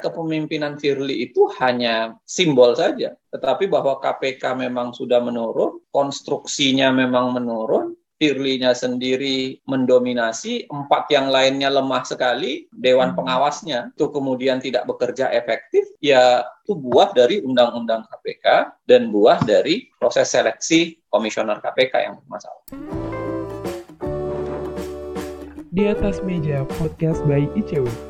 kepemimpinan Firly itu hanya simbol saja, tetapi bahwa KPK memang sudah menurun, konstruksinya memang menurun, Firly-nya sendiri mendominasi, empat yang lainnya lemah sekali, dewan pengawasnya itu kemudian tidak bekerja efektif, ya itu buah dari undang-undang KPK dan buah dari proses seleksi komisioner KPK yang bermasalah. Di atas meja podcast by ICW.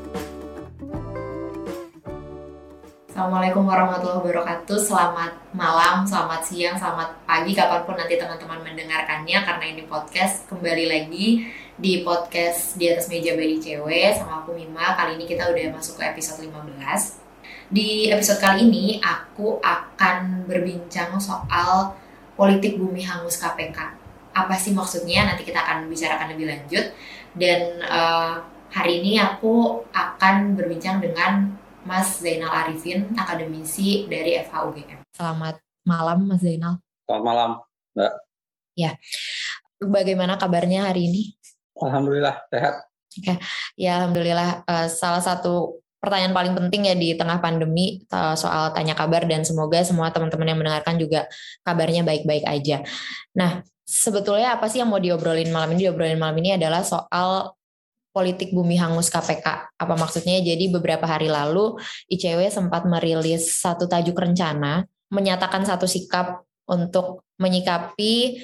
Assalamualaikum warahmatullahi wabarakatuh. Selamat malam, selamat siang, selamat pagi, kapan pun nanti teman-teman mendengarkannya. Karena ini podcast kembali lagi di podcast di atas meja bayi cewek sama aku Mima. Kali ini kita udah masuk ke episode 15. Di episode kali ini aku akan berbincang soal politik bumi hangus KPK. Apa sih maksudnya? Nanti kita akan bicarakan lebih lanjut. Dan uh, hari ini aku akan berbincang dengan Mas Zainal Arifin, akademisi dari FHUGM. Selamat malam Mas Zainal. Selamat malam, Mbak. Ya. Bagaimana kabarnya hari ini? Alhamdulillah sehat. Oke. Ya, alhamdulillah uh, salah satu pertanyaan paling penting ya di tengah pandemi uh, soal tanya kabar dan semoga semua teman-teman yang mendengarkan juga kabarnya baik-baik aja. Nah, sebetulnya apa sih yang mau diobrolin malam ini? Diobrolin malam ini adalah soal politik bumi hangus KPK. Apa maksudnya? Jadi beberapa hari lalu ICW sempat merilis satu tajuk rencana menyatakan satu sikap untuk menyikapi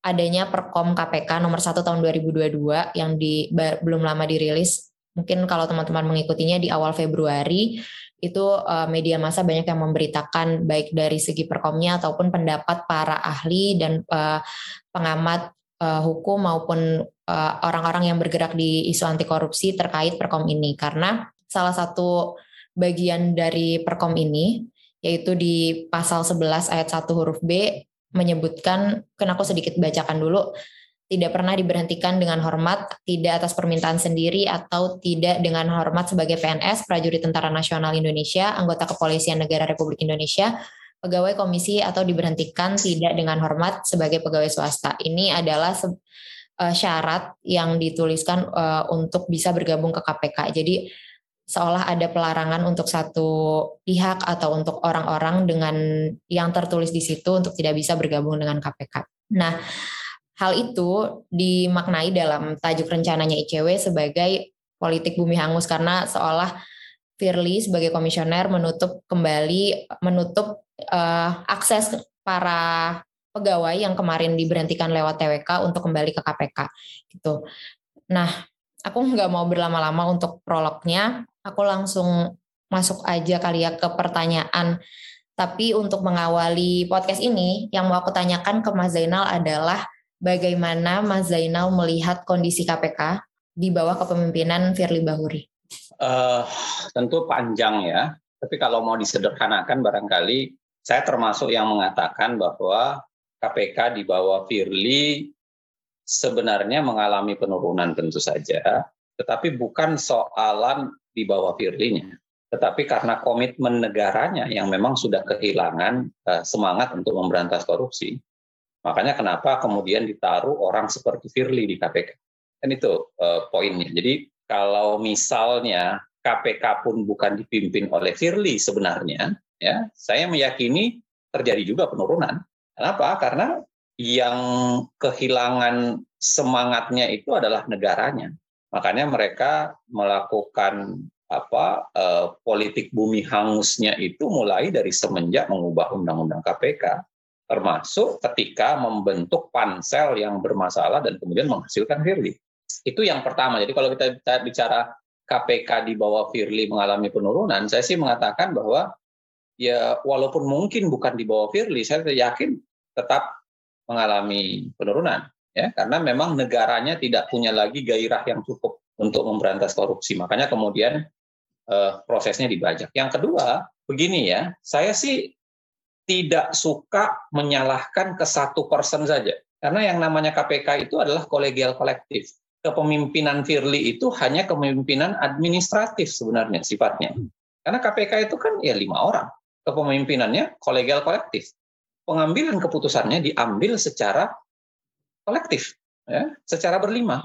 adanya Perkom KPK nomor 1 tahun 2022 yang di belum lama dirilis. Mungkin kalau teman-teman mengikutinya di awal Februari itu uh, media massa banyak yang memberitakan baik dari segi perkomnya ataupun pendapat para ahli dan uh, pengamat uh, hukum maupun uh, orang-orang yang bergerak di isu anti korupsi terkait perkom ini. Karena salah satu bagian dari perkom ini yaitu di pasal 11 ayat 1 huruf B menyebutkan kan aku sedikit bacakan dulu tidak pernah diberhentikan dengan hormat, tidak atas permintaan sendiri atau tidak dengan hormat sebagai PNS, prajurit Tentara Nasional Indonesia, anggota Kepolisian Negara Republik Indonesia, pegawai komisi atau diberhentikan tidak dengan hormat sebagai pegawai swasta. Ini adalah uh, syarat yang dituliskan uh, untuk bisa bergabung ke KPK. Jadi seolah ada pelarangan untuk satu pihak atau untuk orang-orang dengan yang tertulis di situ untuk tidak bisa bergabung dengan KPK. Nah, hal itu dimaknai dalam tajuk rencananya ICW sebagai politik bumi hangus karena seolah Firly sebagai komisioner menutup kembali menutup uh, akses para pegawai yang kemarin diberhentikan lewat TWK untuk kembali ke KPK gitu. Nah, aku nggak mau berlama-lama untuk prolognya, aku langsung masuk aja kali ya ke pertanyaan. Tapi untuk mengawali podcast ini, yang mau aku tanyakan ke Mas Zainal adalah bagaimana Mas Zainal melihat kondisi KPK di bawah kepemimpinan Firly Bahuri? Uh, tentu panjang ya, tapi kalau mau disederhanakan barangkali saya termasuk yang mengatakan bahwa KPK di bawah Firly sebenarnya mengalami penurunan tentu saja, tetapi bukan soalan di bawah Firly-nya, tetapi karena komitmen negaranya yang memang sudah kehilangan uh, semangat untuk memberantas korupsi. Makanya kenapa kemudian ditaruh orang seperti Firly di KPK. Dan itu uh, poinnya. Jadi kalau misalnya KPK pun bukan dipimpin oleh Firly sebenarnya, ya saya meyakini terjadi juga penurunan. Kenapa? Karena yang kehilangan semangatnya itu adalah negaranya. Makanya mereka melakukan apa eh, politik bumi hangusnya itu mulai dari semenjak mengubah undang-undang KPK, termasuk ketika membentuk pansel yang bermasalah dan kemudian menghasilkan Firly. Itu yang pertama. Jadi kalau kita bicara KPK di bawah Firly mengalami penurunan, saya sih mengatakan bahwa ya walaupun mungkin bukan di bawah Firly, saya yakin tetap mengalami penurunan ya karena memang negaranya tidak punya lagi gairah yang cukup untuk memberantas korupsi. Makanya kemudian eh, prosesnya dibajak. Yang kedua, begini ya, saya sih tidak suka menyalahkan ke satu person saja. Karena yang namanya KPK itu adalah kolegial kolektif kepemimpinan Firly itu hanya kepemimpinan administratif sebenarnya sifatnya. Karena KPK itu kan ya lima orang. Kepemimpinannya kolegial kolektif. Pengambilan keputusannya diambil secara kolektif, ya, secara berlima.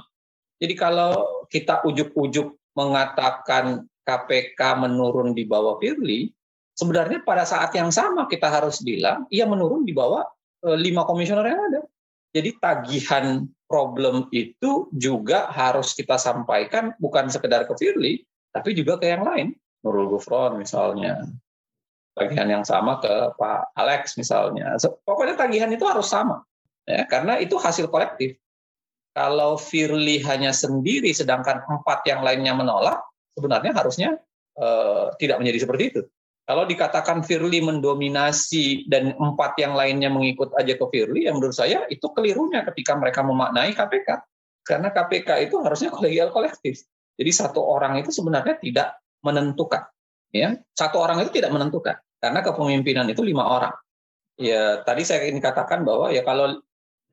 Jadi kalau kita ujuk-ujuk mengatakan KPK menurun di bawah Firly, sebenarnya pada saat yang sama kita harus bilang ia menurun di bawah eh, lima komisioner yang ada. Jadi tagihan problem itu juga harus kita sampaikan bukan sekedar ke Firly, tapi juga ke yang lain. Nurul Gufron misalnya. Tagihan yang sama ke Pak Alex misalnya. Pokoknya tagihan itu harus sama. Ya, karena itu hasil kolektif. Kalau Firly hanya sendiri sedangkan empat yang lainnya menolak, sebenarnya harusnya eh, tidak menjadi seperti itu. Kalau dikatakan Firly mendominasi dan empat yang lainnya mengikut aja ke Firly, yang menurut saya itu kelirunya ketika mereka memaknai KPK. Karena KPK itu harusnya kolegial kolektif. Jadi satu orang itu sebenarnya tidak menentukan. Ya, satu orang itu tidak menentukan karena kepemimpinan itu lima orang. Ya, tadi saya ingin katakan bahwa ya kalau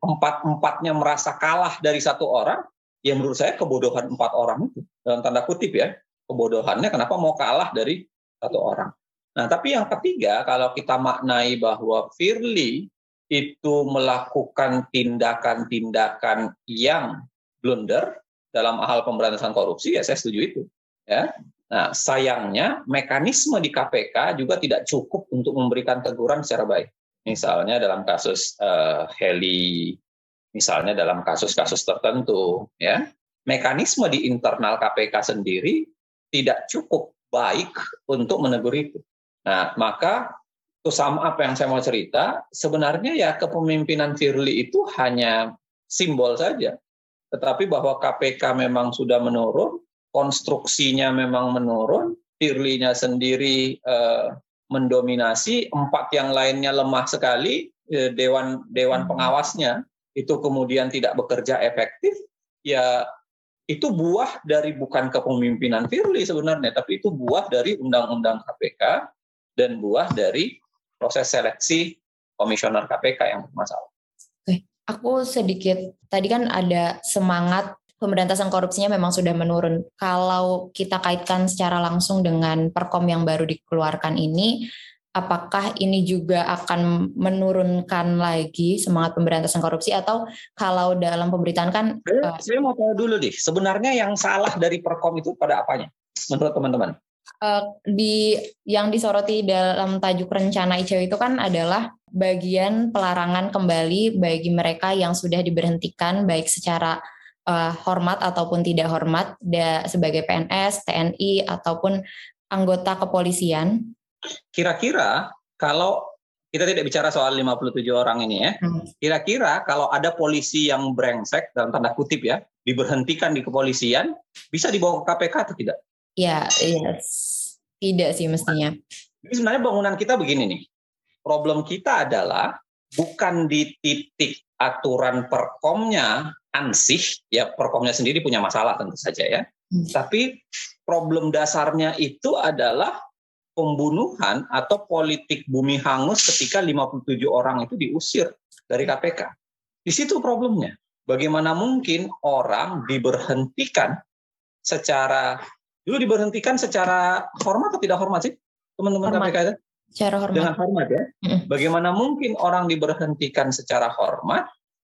empat empatnya merasa kalah dari satu orang, ya menurut saya kebodohan empat orang itu dalam tanda kutip ya kebodohannya kenapa mau kalah dari satu orang. Nah, tapi yang ketiga, kalau kita maknai bahwa Firly itu melakukan tindakan-tindakan yang blunder dalam hal pemberantasan korupsi, ya saya setuju itu. Ya. Nah, sayangnya mekanisme di KPK juga tidak cukup untuk memberikan teguran secara baik. Misalnya dalam kasus uh, Heli, misalnya dalam kasus-kasus tertentu, ya mekanisme di internal KPK sendiri tidak cukup baik untuk menegur itu. Nah, maka itu sama apa yang saya mau cerita, sebenarnya ya kepemimpinan Firly itu hanya simbol saja. Tetapi bahwa KPK memang sudah menurun, konstruksinya memang menurun, Firly-nya sendiri eh, mendominasi, empat yang lainnya lemah sekali, eh, dewan dewan hmm. pengawasnya itu kemudian tidak bekerja efektif, ya itu buah dari bukan kepemimpinan Firly sebenarnya, tapi itu buah dari undang-undang KPK dan buah dari proses seleksi komisioner KPK yang bermasalah. Oke, aku sedikit tadi kan ada semangat pemberantasan korupsinya memang sudah menurun. Kalau kita kaitkan secara langsung dengan perkom yang baru dikeluarkan ini, apakah ini juga akan menurunkan lagi semangat pemberantasan korupsi atau kalau dalam pemberitaan kan saya, uh, saya mau tahu dulu deh sebenarnya yang salah dari perkom itu pada apanya menurut teman-teman uh, di yang disoroti dalam tajuk rencana ICW itu kan adalah bagian pelarangan kembali bagi mereka yang sudah diberhentikan baik secara uh, hormat ataupun tidak hormat da, sebagai PNS, TNI ataupun anggota kepolisian. Kira-kira kalau kita tidak bicara soal 57 orang ini ya. Hmm. Kira-kira kalau ada polisi yang brengsek dalam tanda kutip ya, diberhentikan di kepolisian, bisa dibawa ke KPK atau tidak? Ya, yes. tidak sih mestinya. Jadi sebenarnya bangunan kita begini nih. Problem kita adalah bukan di titik aturan perkomnya ansih, ya perkomnya sendiri punya masalah tentu saja ya. Hmm. Tapi problem dasarnya itu adalah pembunuhan atau politik bumi hangus ketika 57 orang itu diusir dari KPK. Di situ problemnya. Bagaimana mungkin orang diberhentikan secara Dulu diberhentikan secara hormat atau tidak hormat sih teman-teman KPK itu? Secara hormat. Dengan hormat ya. Bagaimana mungkin orang diberhentikan secara hormat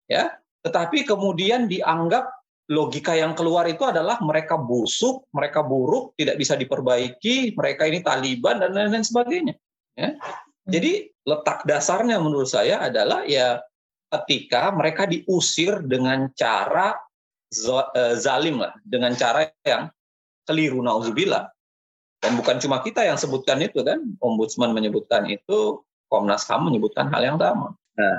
ya, tetapi kemudian dianggap logika yang keluar itu adalah mereka busuk, mereka buruk, tidak bisa diperbaiki, mereka ini Taliban dan lain-lain sebagainya. Ya. Jadi letak dasarnya menurut saya adalah ya ketika mereka diusir dengan cara eh, zalim lah, dengan cara yang keliru nauzubillah. Dan bukan cuma kita yang sebutkan itu kan, ombudsman menyebutkan itu, Komnas HAM menyebutkan hal yang sama. Nah,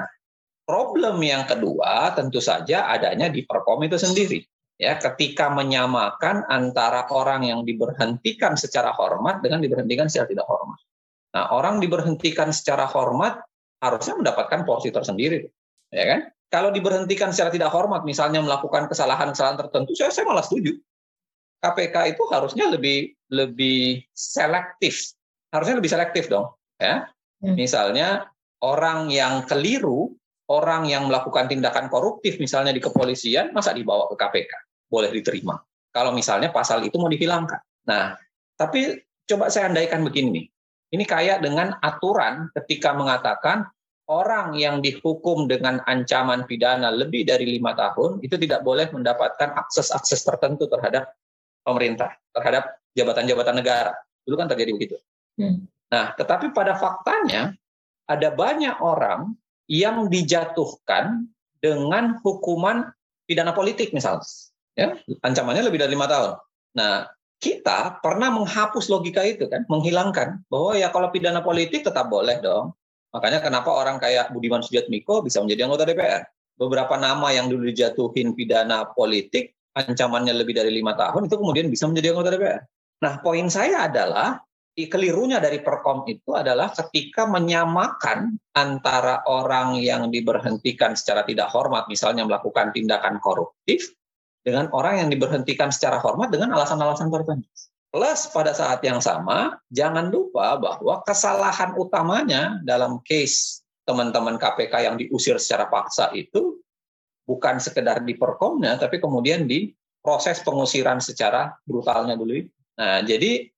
problem yang kedua tentu saja adanya di Perkom itu sendiri. Ya, ketika menyamakan antara orang yang diberhentikan secara hormat dengan diberhentikan secara tidak hormat. Nah, orang diberhentikan secara hormat harusnya mendapatkan porsi tersendiri, ya kan? Kalau diberhentikan secara tidak hormat, misalnya melakukan kesalahan-kesalahan tertentu, saya, saya malah setuju. KPK itu harusnya lebih lebih selektif. Harusnya lebih selektif dong, ya. Hmm. Misalnya orang yang keliru, orang yang melakukan tindakan koruptif misalnya di kepolisian, masa dibawa ke KPK? Boleh diterima. Kalau misalnya pasal itu mau dihilangkan. Nah, tapi coba saya andaikan begini. Ini kayak dengan aturan ketika mengatakan orang yang dihukum dengan ancaman pidana lebih dari lima tahun itu tidak boleh mendapatkan akses-akses tertentu terhadap pemerintah terhadap jabatan-jabatan negara. Dulu kan terjadi begitu. Hmm. Nah, tetapi pada faktanya ada banyak orang yang dijatuhkan dengan hukuman pidana politik misalnya. Ya, ancamannya lebih dari lima tahun. Nah, kita pernah menghapus logika itu kan, menghilangkan bahwa ya kalau pidana politik tetap boleh dong. Makanya kenapa orang kayak Budiman Sujatmiko bisa menjadi anggota DPR. Beberapa nama yang dulu dijatuhin pidana politik, ancamannya lebih dari lima tahun, itu kemudian bisa menjadi anggota DPR. Nah, poin saya adalah kelirunya dari perkom itu adalah ketika menyamakan antara orang yang diberhentikan secara tidak hormat, misalnya melakukan tindakan koruptif, dengan orang yang diberhentikan secara hormat dengan alasan-alasan tertentu. Plus pada saat yang sama, jangan lupa bahwa kesalahan utamanya dalam case teman-teman KPK yang diusir secara paksa itu bukan sekedar di perkomnya, tapi kemudian di proses pengusiran secara brutalnya dulu. Nah, jadi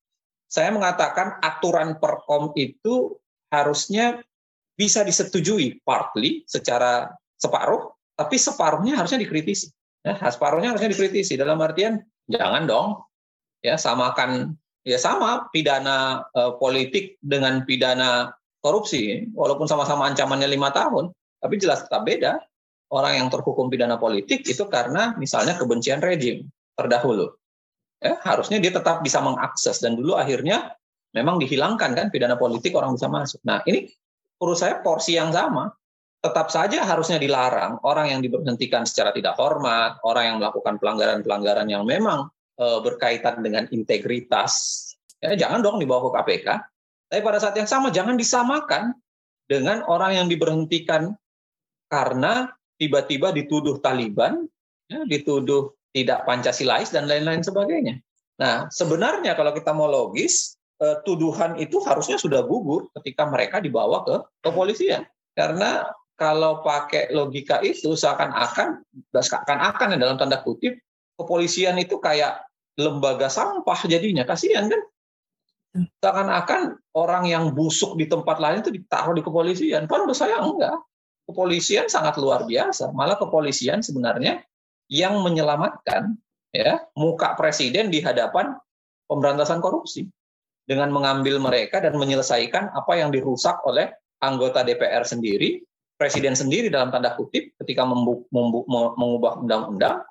saya mengatakan aturan perkom itu harusnya bisa disetujui partly secara separuh, tapi separuhnya harusnya dikritisi. Ya, separuhnya harusnya dikritisi dalam artian jangan dong ya samakan ya sama pidana eh, politik dengan pidana korupsi walaupun sama-sama ancamannya lima tahun tapi jelas tetap beda orang yang terhukum pidana politik itu karena misalnya kebencian rejim terdahulu ya, harusnya dia tetap bisa mengakses dan dulu akhirnya memang dihilangkan kan pidana politik orang bisa masuk. Nah ini menurut saya porsi yang sama tetap saja harusnya dilarang orang yang diberhentikan secara tidak hormat, orang yang melakukan pelanggaran-pelanggaran yang memang e, berkaitan dengan integritas, ya, jangan dong dibawa ke KPK. Tapi pada saat yang sama jangan disamakan dengan orang yang diberhentikan karena tiba-tiba dituduh Taliban, ya, dituduh tidak Pancasilais dan lain-lain sebagainya. Nah, sebenarnya kalau kita mau logis, eh, tuduhan itu harusnya sudah gugur ketika mereka dibawa ke kepolisian. Karena kalau pakai logika itu seakan-akan seakan-akan dalam tanda kutip kepolisian itu kayak lembaga sampah jadinya. Kasihan kan? Seakan-akan orang yang busuk di tempat lain itu ditaruh di kepolisian. Padahal menurut saya enggak. Kepolisian sangat luar biasa. Malah kepolisian sebenarnya yang menyelamatkan ya muka presiden di hadapan pemberantasan korupsi dengan mengambil mereka dan menyelesaikan apa yang dirusak oleh anggota DPR sendiri, presiden sendiri dalam tanda kutip ketika mengubah undang-undang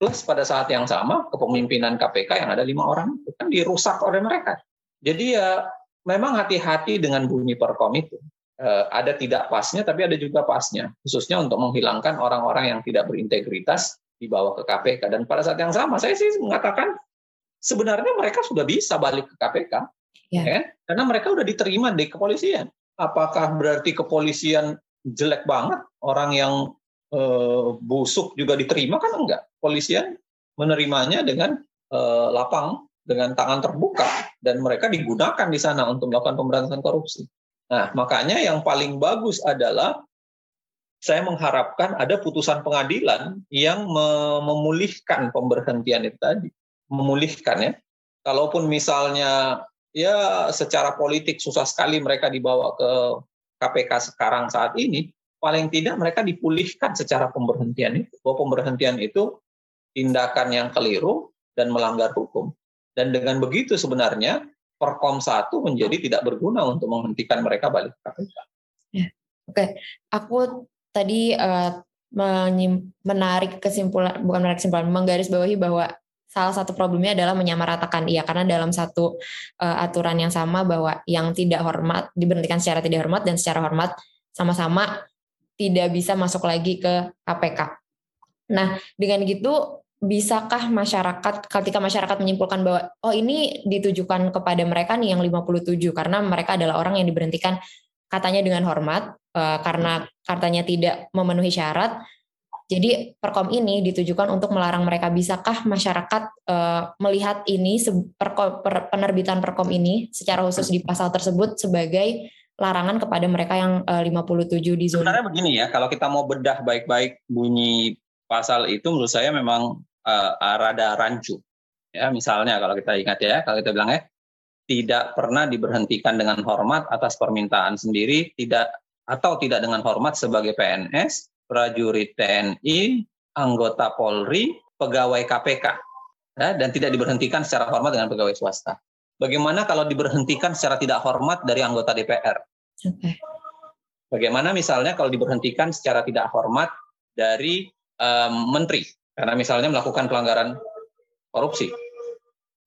plus pada saat yang sama kepemimpinan KPK yang ada lima orang itu kan dirusak oleh mereka. Jadi ya memang hati-hati dengan bunyi perkom itu. Eh, ada tidak pasnya, tapi ada juga pasnya, khususnya untuk menghilangkan orang-orang yang tidak berintegritas dibawa ke KPK. Dan pada saat yang sama, saya sih mengatakan sebenarnya mereka sudah bisa balik ke KPK, ya. ya karena mereka sudah diterima di kepolisian. Apakah berarti kepolisian jelek banget orang yang e, busuk juga diterima kan enggak? Polisian menerimanya dengan e, lapang, dengan tangan terbuka, dan mereka digunakan di sana untuk melakukan pemberantasan korupsi. Nah, makanya yang paling bagus adalah saya mengharapkan ada putusan pengadilan yang memulihkan pemberhentian itu tadi, memulihkan ya. Kalaupun misalnya ya secara politik susah sekali mereka dibawa ke KPK sekarang saat ini, paling tidak mereka dipulihkan secara pemberhentian itu. Bahwa pemberhentian itu tindakan yang keliru dan melanggar hukum. Dan dengan begitu sebenarnya Perkom satu menjadi tidak berguna untuk menghentikan mereka balik ke KPK. Ya. Oke, aku tadi uh, menarik kesimpulan bukan menarik kesimpulan menggarisbawahi bahwa salah satu problemnya adalah menyamaratakan iya karena dalam satu uh, aturan yang sama bahwa yang tidak hormat diberhentikan secara tidak hormat dan secara hormat sama-sama tidak bisa masuk lagi ke KPK. Nah, dengan gitu bisakah masyarakat ketika masyarakat menyimpulkan bahwa oh ini ditujukan kepada mereka nih yang 57 karena mereka adalah orang yang diberhentikan katanya dengan hormat uh, karena katanya tidak memenuhi syarat. Jadi perkom ini ditujukan untuk melarang mereka. Bisakah masyarakat uh, melihat ini penerbitan perkom ini secara khusus di pasal tersebut sebagai larangan kepada mereka yang eh, uh, 57 di zona? Sebenarnya begini ya, kalau kita mau bedah baik-baik bunyi pasal itu menurut saya memang uh, rada rancu. Ya, misalnya kalau kita ingat ya, kalau kita bilang ya, tidak pernah diberhentikan dengan hormat atas permintaan sendiri, tidak atau tidak dengan hormat sebagai PNS, prajurit TNI, anggota Polri, pegawai KPK. ya, dan tidak diberhentikan secara hormat dengan pegawai swasta. Bagaimana kalau diberhentikan secara tidak hormat dari anggota DPR? Okay. Bagaimana misalnya kalau diberhentikan secara tidak hormat dari um, menteri karena misalnya melakukan pelanggaran korupsi?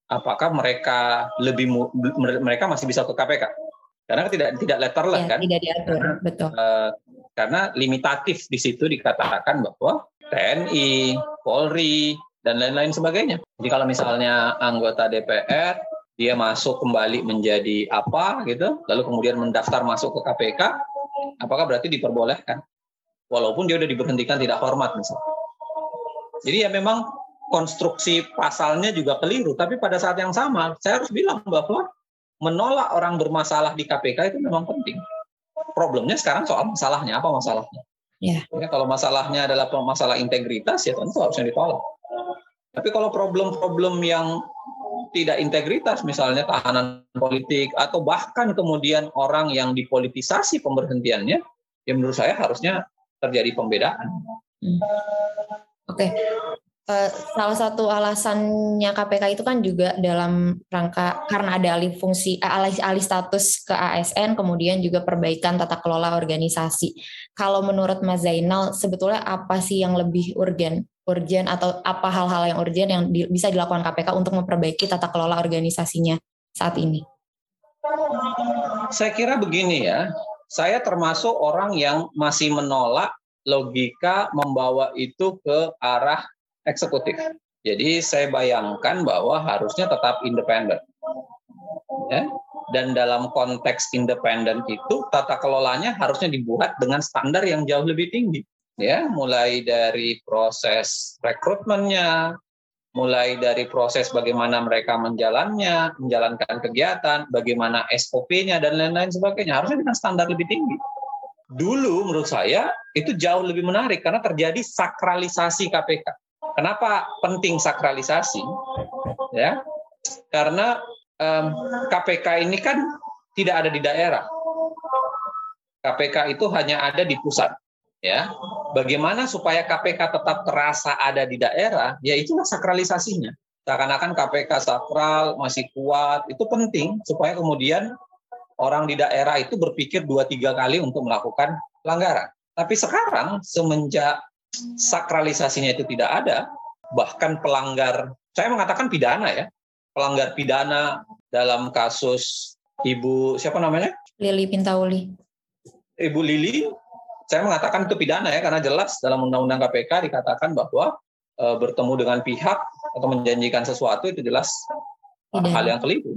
Apakah mereka lebih mereka masih bisa ke KPK? Karena tidak tidak letterless ya, kan? Tidak diatur, betul. Uh, karena limitatif di situ dikatakan bahwa TNI, Polri, dan lain-lain sebagainya. Jadi kalau misalnya anggota DPR dia masuk kembali menjadi apa gitu, lalu kemudian mendaftar masuk ke KPK, apakah berarti diperbolehkan? Walaupun dia sudah diberhentikan tidak hormat misalnya. Jadi ya memang konstruksi pasalnya juga keliru, tapi pada saat yang sama saya harus bilang bahwa menolak orang bermasalah di KPK itu memang penting. Problemnya sekarang soal masalahnya, apa masalahnya? Yeah. Ya, kalau masalahnya adalah masalah integritas ya tentu harusnya ditolak. Tapi kalau problem-problem yang tidak integritas, misalnya tahanan politik atau bahkan kemudian orang yang dipolitisasi pemberhentiannya, ya menurut saya harusnya terjadi pembedaan. Hmm. Oke, okay. Uh, salah satu alasannya KPK itu kan juga dalam rangka karena ada alih fungsi eh, alih, alih status ke ASN kemudian juga perbaikan tata kelola organisasi. Kalau menurut Mas Zainal sebetulnya apa sih yang lebih urgen urgen atau apa hal-hal yang urgen yang di, bisa dilakukan KPK untuk memperbaiki tata kelola organisasinya saat ini? Saya kira begini ya, saya termasuk orang yang masih menolak logika membawa itu ke arah eksekutif. Jadi saya bayangkan bahwa harusnya tetap independen. Ya? Dan dalam konteks independen itu tata kelolanya harusnya dibuat dengan standar yang jauh lebih tinggi. Ya, mulai dari proses rekrutmennya, mulai dari proses bagaimana mereka menjalannya, menjalankan kegiatan, bagaimana SOP-nya dan lain-lain sebagainya harusnya dengan standar lebih tinggi. Dulu menurut saya itu jauh lebih menarik karena terjadi sakralisasi KPK Kenapa penting sakralisasi? Ya, karena um, KPK ini kan tidak ada di daerah. KPK itu hanya ada di pusat. Ya, bagaimana supaya KPK tetap terasa ada di daerah? Ya itulah sakralisasinya. Seakan-akan KPK sakral masih kuat, itu penting supaya kemudian orang di daerah itu berpikir dua tiga kali untuk melakukan pelanggaran. Tapi sekarang semenjak sakralisasinya itu tidak ada, bahkan pelanggar, saya mengatakan pidana ya, pelanggar pidana dalam kasus Ibu siapa namanya? Lili Pintauli. Ibu Lili, saya mengatakan itu pidana ya karena jelas dalam Undang-Undang KPK dikatakan bahwa e, bertemu dengan pihak atau menjanjikan sesuatu itu jelas pidana. hal yang keliru.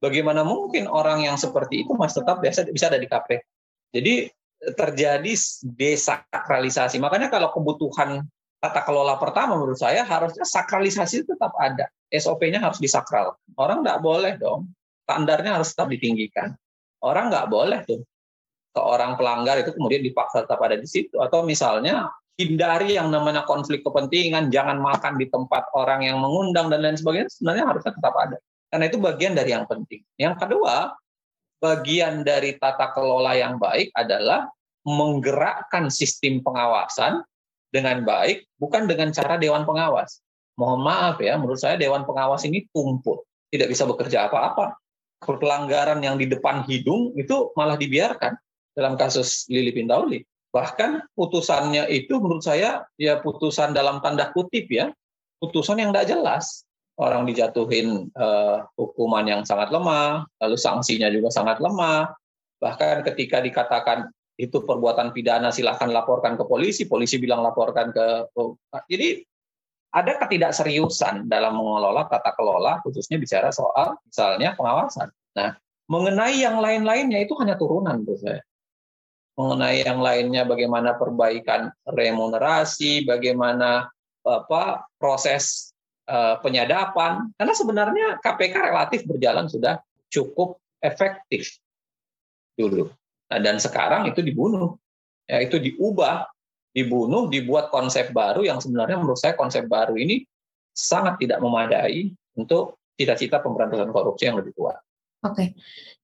Bagaimana mungkin orang yang seperti itu masih tetap biasa bisa ada di KPK? Jadi terjadi desakralisasi. Makanya kalau kebutuhan tata kelola pertama menurut saya harusnya sakralisasi tetap ada. SOP-nya harus disakral. Orang nggak boleh dong. Standarnya harus tetap ditinggikan. Orang nggak boleh tuh seorang pelanggar itu kemudian dipaksa tetap ada di situ. Atau misalnya hindari yang namanya konflik kepentingan, jangan makan di tempat orang yang mengundang dan lain sebagainya. Sebenarnya harusnya tetap ada. Karena itu bagian dari yang penting. Yang kedua, bagian dari tata kelola yang baik adalah menggerakkan sistem pengawasan dengan baik, bukan dengan cara dewan pengawas. Mohon maaf ya, menurut saya dewan pengawas ini tumpul, tidak bisa bekerja apa-apa. Pelanggaran yang di depan hidung itu malah dibiarkan dalam kasus Lili Pintauli. Bahkan putusannya itu menurut saya ya putusan dalam tanda kutip ya, putusan yang tidak jelas orang dijatuhin uh, hukuman yang sangat lemah, lalu sanksinya juga sangat lemah. Bahkan ketika dikatakan itu perbuatan pidana silahkan laporkan ke polisi, polisi bilang laporkan ke jadi ada ketidakseriusan dalam mengelola tata kelola khususnya bicara soal misalnya pengawasan. Nah, mengenai yang lain-lainnya itu hanya turunan menurut saya. Mengenai yang lainnya bagaimana perbaikan remunerasi, bagaimana apa proses penyadapan karena sebenarnya KPK relatif berjalan sudah cukup efektif dulu. Nah, dan sekarang itu dibunuh. Ya, itu diubah, dibunuh, dibuat konsep baru yang sebenarnya menurut saya konsep baru ini sangat tidak memadai untuk cita-cita pemberantasan korupsi yang lebih kuat. Oke,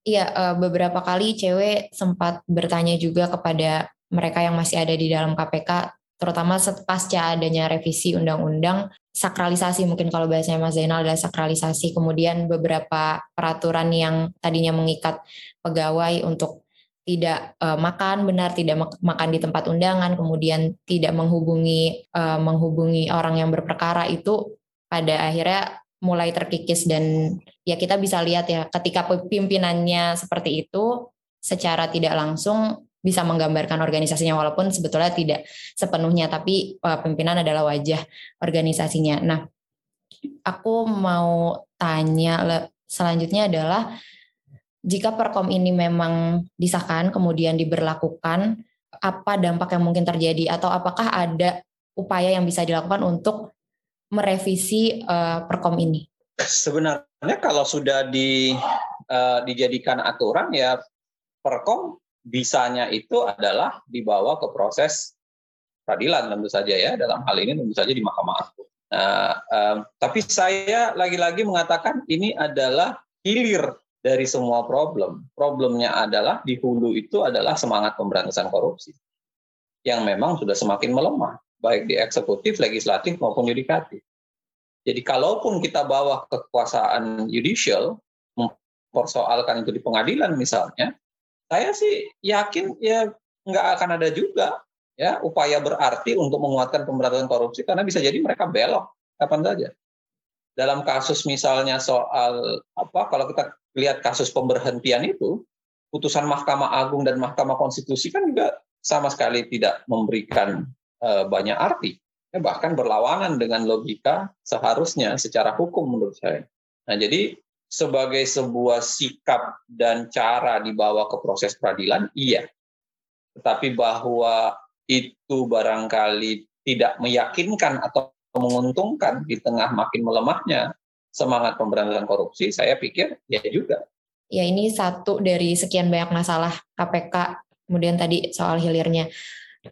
iya eh, beberapa kali cewek sempat bertanya juga kepada mereka yang masih ada di dalam KPK, terutama pasca adanya revisi undang-undang sakralisasi mungkin kalau bahasanya Mas Zainal adalah sakralisasi. Kemudian beberapa peraturan yang tadinya mengikat pegawai untuk tidak uh, makan benar, tidak makan di tempat undangan, kemudian tidak menghubungi uh, menghubungi orang yang berperkara itu pada akhirnya mulai terkikis dan ya kita bisa lihat ya ketika pimpinannya seperti itu secara tidak langsung bisa menggambarkan organisasinya walaupun sebetulnya tidak sepenuhnya tapi uh, pimpinan adalah wajah organisasinya. Nah, aku mau tanya selanjutnya adalah jika perkom ini memang disahkan kemudian diberlakukan, apa dampak yang mungkin terjadi atau apakah ada upaya yang bisa dilakukan untuk merevisi uh, perkom ini? Sebenarnya kalau sudah di uh, dijadikan aturan ya perkom bisanya itu adalah dibawa ke proses peradilan tentu saja ya dalam hal ini tentu saja di Mahkamah Agung. Nah, um, tapi saya lagi-lagi mengatakan ini adalah hilir dari semua problem. Problemnya adalah di hulu itu adalah semangat pemberantasan korupsi yang memang sudah semakin melemah, baik di eksekutif, legislatif maupun yudikatif. Jadi kalaupun kita bawa kekuasaan judicial, mempersoalkan itu di pengadilan misalnya, saya sih yakin ya nggak akan ada juga ya upaya berarti untuk menguatkan pemberantasan korupsi karena bisa jadi mereka belok kapan saja. Dalam kasus misalnya soal apa kalau kita lihat kasus pemberhentian itu, putusan Mahkamah Agung dan Mahkamah Konstitusi kan juga sama sekali tidak memberikan uh, banyak arti. Ya, bahkan berlawanan dengan logika seharusnya secara hukum menurut saya. Nah, jadi sebagai sebuah sikap dan cara dibawa ke proses peradilan, iya. Tetapi bahwa itu barangkali tidak meyakinkan atau menguntungkan di tengah makin melemahnya semangat pemberantasan korupsi, saya pikir ya juga. Ya ini satu dari sekian banyak masalah KPK, kemudian tadi soal hilirnya.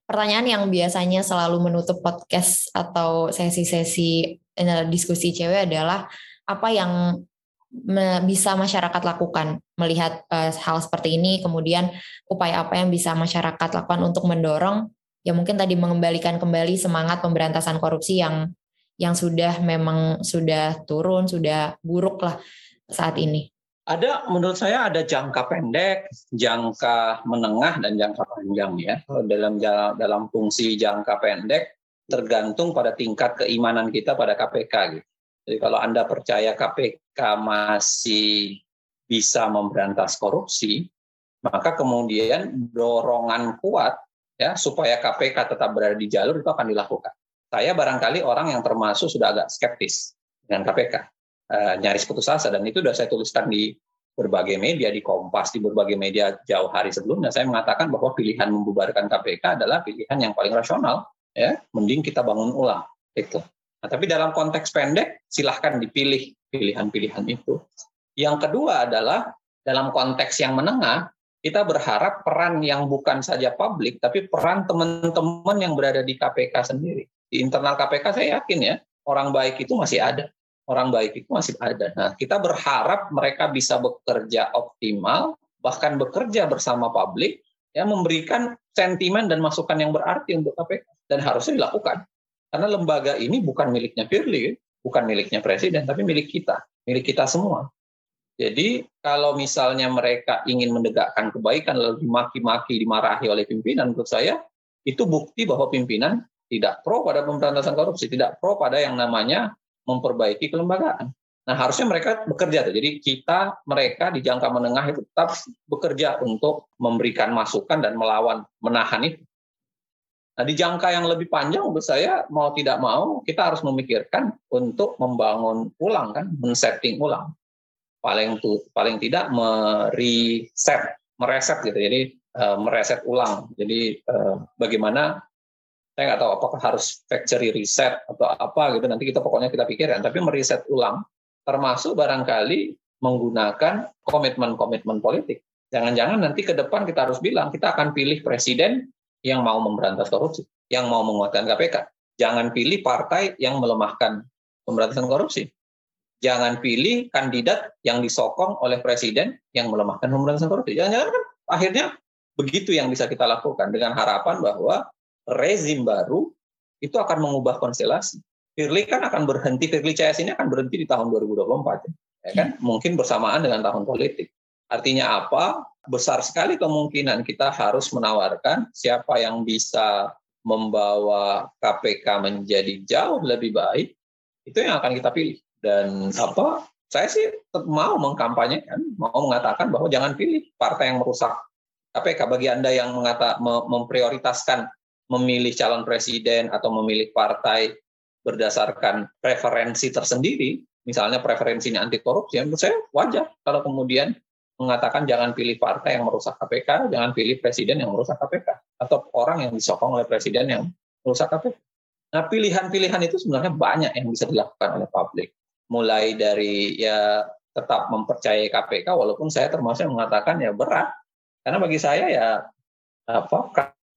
Pertanyaan yang biasanya selalu menutup podcast atau sesi-sesi eh, diskusi cewek adalah apa yang bisa masyarakat lakukan melihat uh, hal seperti ini, kemudian upaya apa yang bisa masyarakat lakukan untuk mendorong ya mungkin tadi mengembalikan kembali semangat pemberantasan korupsi yang yang sudah memang sudah turun, sudah buruk lah saat ini? Ada, menurut saya ada jangka pendek, jangka menengah, dan jangka panjang ya. Dalam dalam fungsi jangka pendek tergantung pada tingkat keimanan kita pada KPK gitu. Jadi kalau Anda percaya KPK masih bisa memberantas korupsi, maka kemudian dorongan kuat ya supaya KPK tetap berada di jalur itu akan dilakukan. Saya barangkali orang yang termasuk sudah agak skeptis dengan KPK, uh, eh, nyaris putus asa dan itu sudah saya tuliskan di berbagai media di Kompas di berbagai media jauh hari sebelumnya. Saya mengatakan bahwa pilihan membubarkan KPK adalah pilihan yang paling rasional ya. Mending kita bangun ulang itu nah, tapi dalam konteks pendek silahkan dipilih pilihan-pilihan itu. Yang kedua adalah dalam konteks yang menengah kita berharap peran yang bukan saja publik tapi peran teman-teman yang berada di KPK sendiri. Di internal KPK saya yakin ya orang baik itu masih ada. Orang baik itu masih ada. Nah kita berharap mereka bisa bekerja optimal bahkan bekerja bersama publik ya memberikan sentimen dan masukan yang berarti untuk KPK dan harusnya dilakukan. Karena lembaga ini bukan miliknya Firly bukan miliknya presiden tapi milik kita milik kita semua jadi kalau misalnya mereka ingin mendegakkan kebaikan lalu dimaki-maki dimarahi oleh pimpinan menurut saya itu bukti bahwa pimpinan tidak pro pada pemberantasan korupsi, tidak pro pada yang namanya memperbaiki kelembagaan. Nah, harusnya mereka bekerja tuh. Jadi kita mereka di jangka menengah itu tetap bekerja untuk memberikan masukan dan melawan menahan itu. Nah, di jangka yang lebih panjang menurut saya mau tidak mau kita harus memikirkan untuk membangun ulang kan, men-setting ulang. Paling tuh paling tidak mereset, mereset gitu. Jadi uh, mereset ulang. Jadi uh, bagaimana saya nggak tahu apakah harus factory reset atau apa gitu nanti kita pokoknya kita pikirkan tapi meriset ulang termasuk barangkali menggunakan komitmen-komitmen politik jangan-jangan nanti ke depan kita harus bilang kita akan pilih presiden yang mau memberantas korupsi yang mau menguatkan KPK jangan pilih partai yang melemahkan pemberantasan korupsi jangan pilih kandidat yang disokong oleh presiden yang melemahkan pemberantasan korupsi jangan-jangan kan akhirnya begitu yang bisa kita lakukan dengan harapan bahwa rezim baru itu akan mengubah konstelasi. Firly kan akan berhenti, Firly CS ini akan berhenti di tahun 2024. Ya kan? Mungkin bersamaan dengan tahun politik. Artinya apa? Besar sekali kemungkinan kita harus menawarkan siapa yang bisa membawa KPK menjadi jauh lebih baik, itu yang akan kita pilih. Dan apa? Saya sih mau mengkampanyekan, mau mengatakan bahwa jangan pilih partai yang merusak KPK. Bagi Anda yang mengata, memprioritaskan memilih calon presiden atau memilih partai berdasarkan preferensi tersendiri, misalnya preferensinya anti korupsi, menurut saya wajar kalau kemudian mengatakan jangan pilih partai yang merusak KPK, jangan pilih presiden yang merusak KPK, atau orang yang disokong oleh presiden yang merusak KPK. Nah, pilihan-pilihan itu sebenarnya banyak yang bisa dilakukan oleh publik. Mulai dari ya tetap mempercayai KPK, walaupun saya termasuk yang mengatakan ya berat. Karena bagi saya ya apa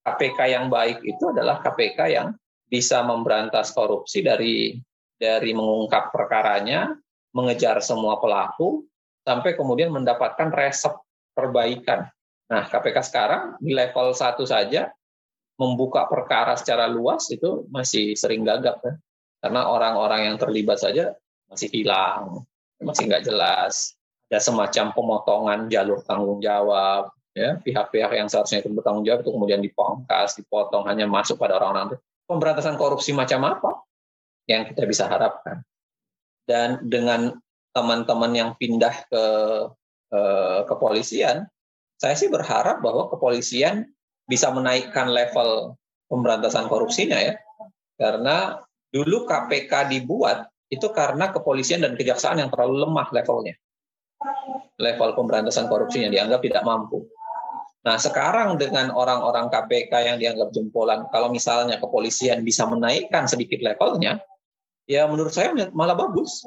KPK yang baik itu adalah KPK yang bisa memberantas korupsi dari dari mengungkap perkaranya, mengejar semua pelaku, sampai kemudian mendapatkan resep perbaikan. Nah, KPK sekarang di level satu saja membuka perkara secara luas itu masih sering gagap kan? Karena orang-orang yang terlibat saja masih hilang, masih nggak jelas. Ada semacam pemotongan jalur tanggung jawab, ya pihak-pihak yang seharusnya itu bertanggung jawab itu kemudian dipangkas, dipotong hanya masuk pada orang-orang itu pemberantasan korupsi macam apa yang kita bisa harapkan. Dan dengan teman-teman yang pindah ke eh, kepolisian, saya sih berharap bahwa kepolisian bisa menaikkan level pemberantasan korupsinya ya. Karena dulu KPK dibuat itu karena kepolisian dan kejaksaan yang terlalu lemah levelnya. Level pemberantasan korupsinya dianggap tidak mampu. Nah, sekarang dengan orang-orang KPK yang dianggap jempolan, kalau misalnya kepolisian bisa menaikkan sedikit levelnya, ya menurut saya malah bagus.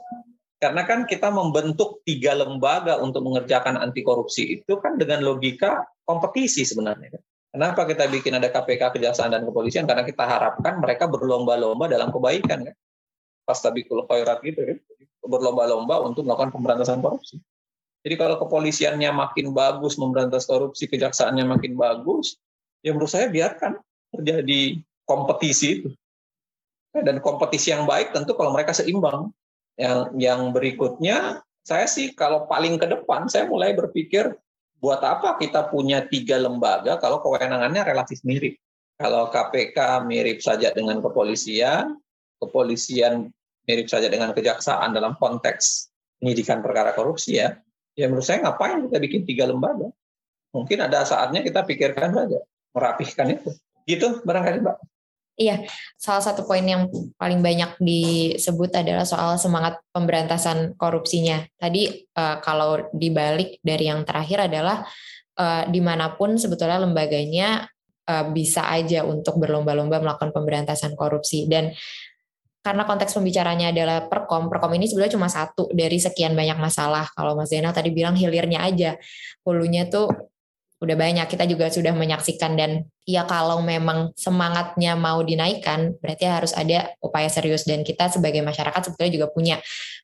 Karena kan kita membentuk tiga lembaga untuk mengerjakan anti korupsi itu kan dengan logika kompetisi sebenarnya. Kenapa kita bikin ada KPK, Kejaksaan dan Kepolisian? Karena kita harapkan mereka berlomba-lomba dalam kebaikan kan. Pastabikul khairat gitu kan. Berlomba-lomba untuk melakukan pemberantasan korupsi. Jadi kalau kepolisiannya makin bagus memberantas korupsi, kejaksaannya makin bagus, ya menurut saya biarkan terjadi kompetisi itu. Dan kompetisi yang baik tentu kalau mereka seimbang. Yang yang berikutnya, saya sih kalau paling ke depan, saya mulai berpikir buat apa kita punya tiga lembaga kalau kewenangannya relatif mirip. Kalau KPK mirip saja dengan kepolisian, kepolisian mirip saja dengan kejaksaan dalam konteks penyidikan perkara korupsi ya, ya menurut saya ngapain kita bikin tiga lembaga? Mungkin ada saatnya kita pikirkan saja, merapihkan itu. Gitu barangkali Mbak. Iya, salah satu poin yang paling banyak disebut adalah soal semangat pemberantasan korupsinya. Tadi uh, kalau dibalik dari yang terakhir adalah uh, di mana pun sebetulnya lembaganya uh, bisa aja untuk berlomba-lomba melakukan pemberantasan korupsi dan karena konteks pembicaranya adalah perkom, perkom ini sebenarnya cuma satu dari sekian banyak masalah. Kalau Mas Zainal tadi bilang hilirnya aja, hulunya tuh udah banyak. Kita juga sudah menyaksikan dan ya kalau memang semangatnya mau dinaikkan, berarti harus ada upaya serius dan kita sebagai masyarakat sebetulnya juga punya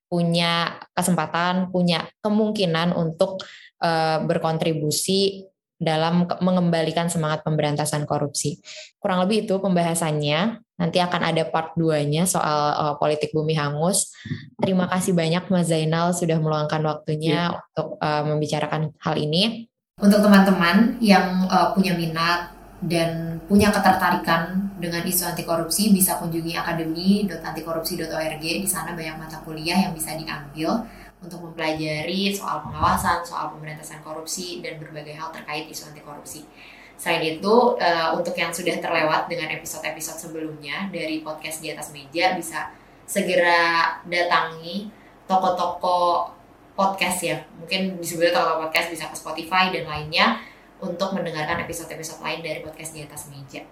punya kesempatan, punya kemungkinan untuk uh, berkontribusi dalam mengembalikan semangat pemberantasan korupsi. Kurang lebih itu pembahasannya. Nanti akan ada part 2-nya soal uh, politik bumi hangus. Terima kasih banyak Mas Zainal sudah meluangkan waktunya ya. untuk uh, membicarakan hal ini. Untuk teman-teman yang uh, punya minat dan punya ketertarikan dengan isu anti korupsi bisa kunjungi akademi.antikorupsi.org di sana banyak mata kuliah yang bisa diambil untuk mempelajari soal pengawasan, soal pemberantasan korupsi, dan berbagai hal terkait isu anti korupsi. Selain itu, uh, untuk yang sudah terlewat dengan episode-episode sebelumnya dari podcast di atas meja, bisa segera datangi toko-toko podcast ya. Mungkin disebutnya toko podcast bisa ke Spotify dan lainnya untuk mendengarkan episode-episode lain dari podcast di atas meja.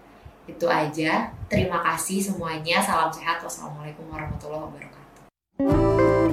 Itu aja. Terima kasih semuanya. Salam sehat. Wassalamualaikum warahmatullahi wabarakatuh.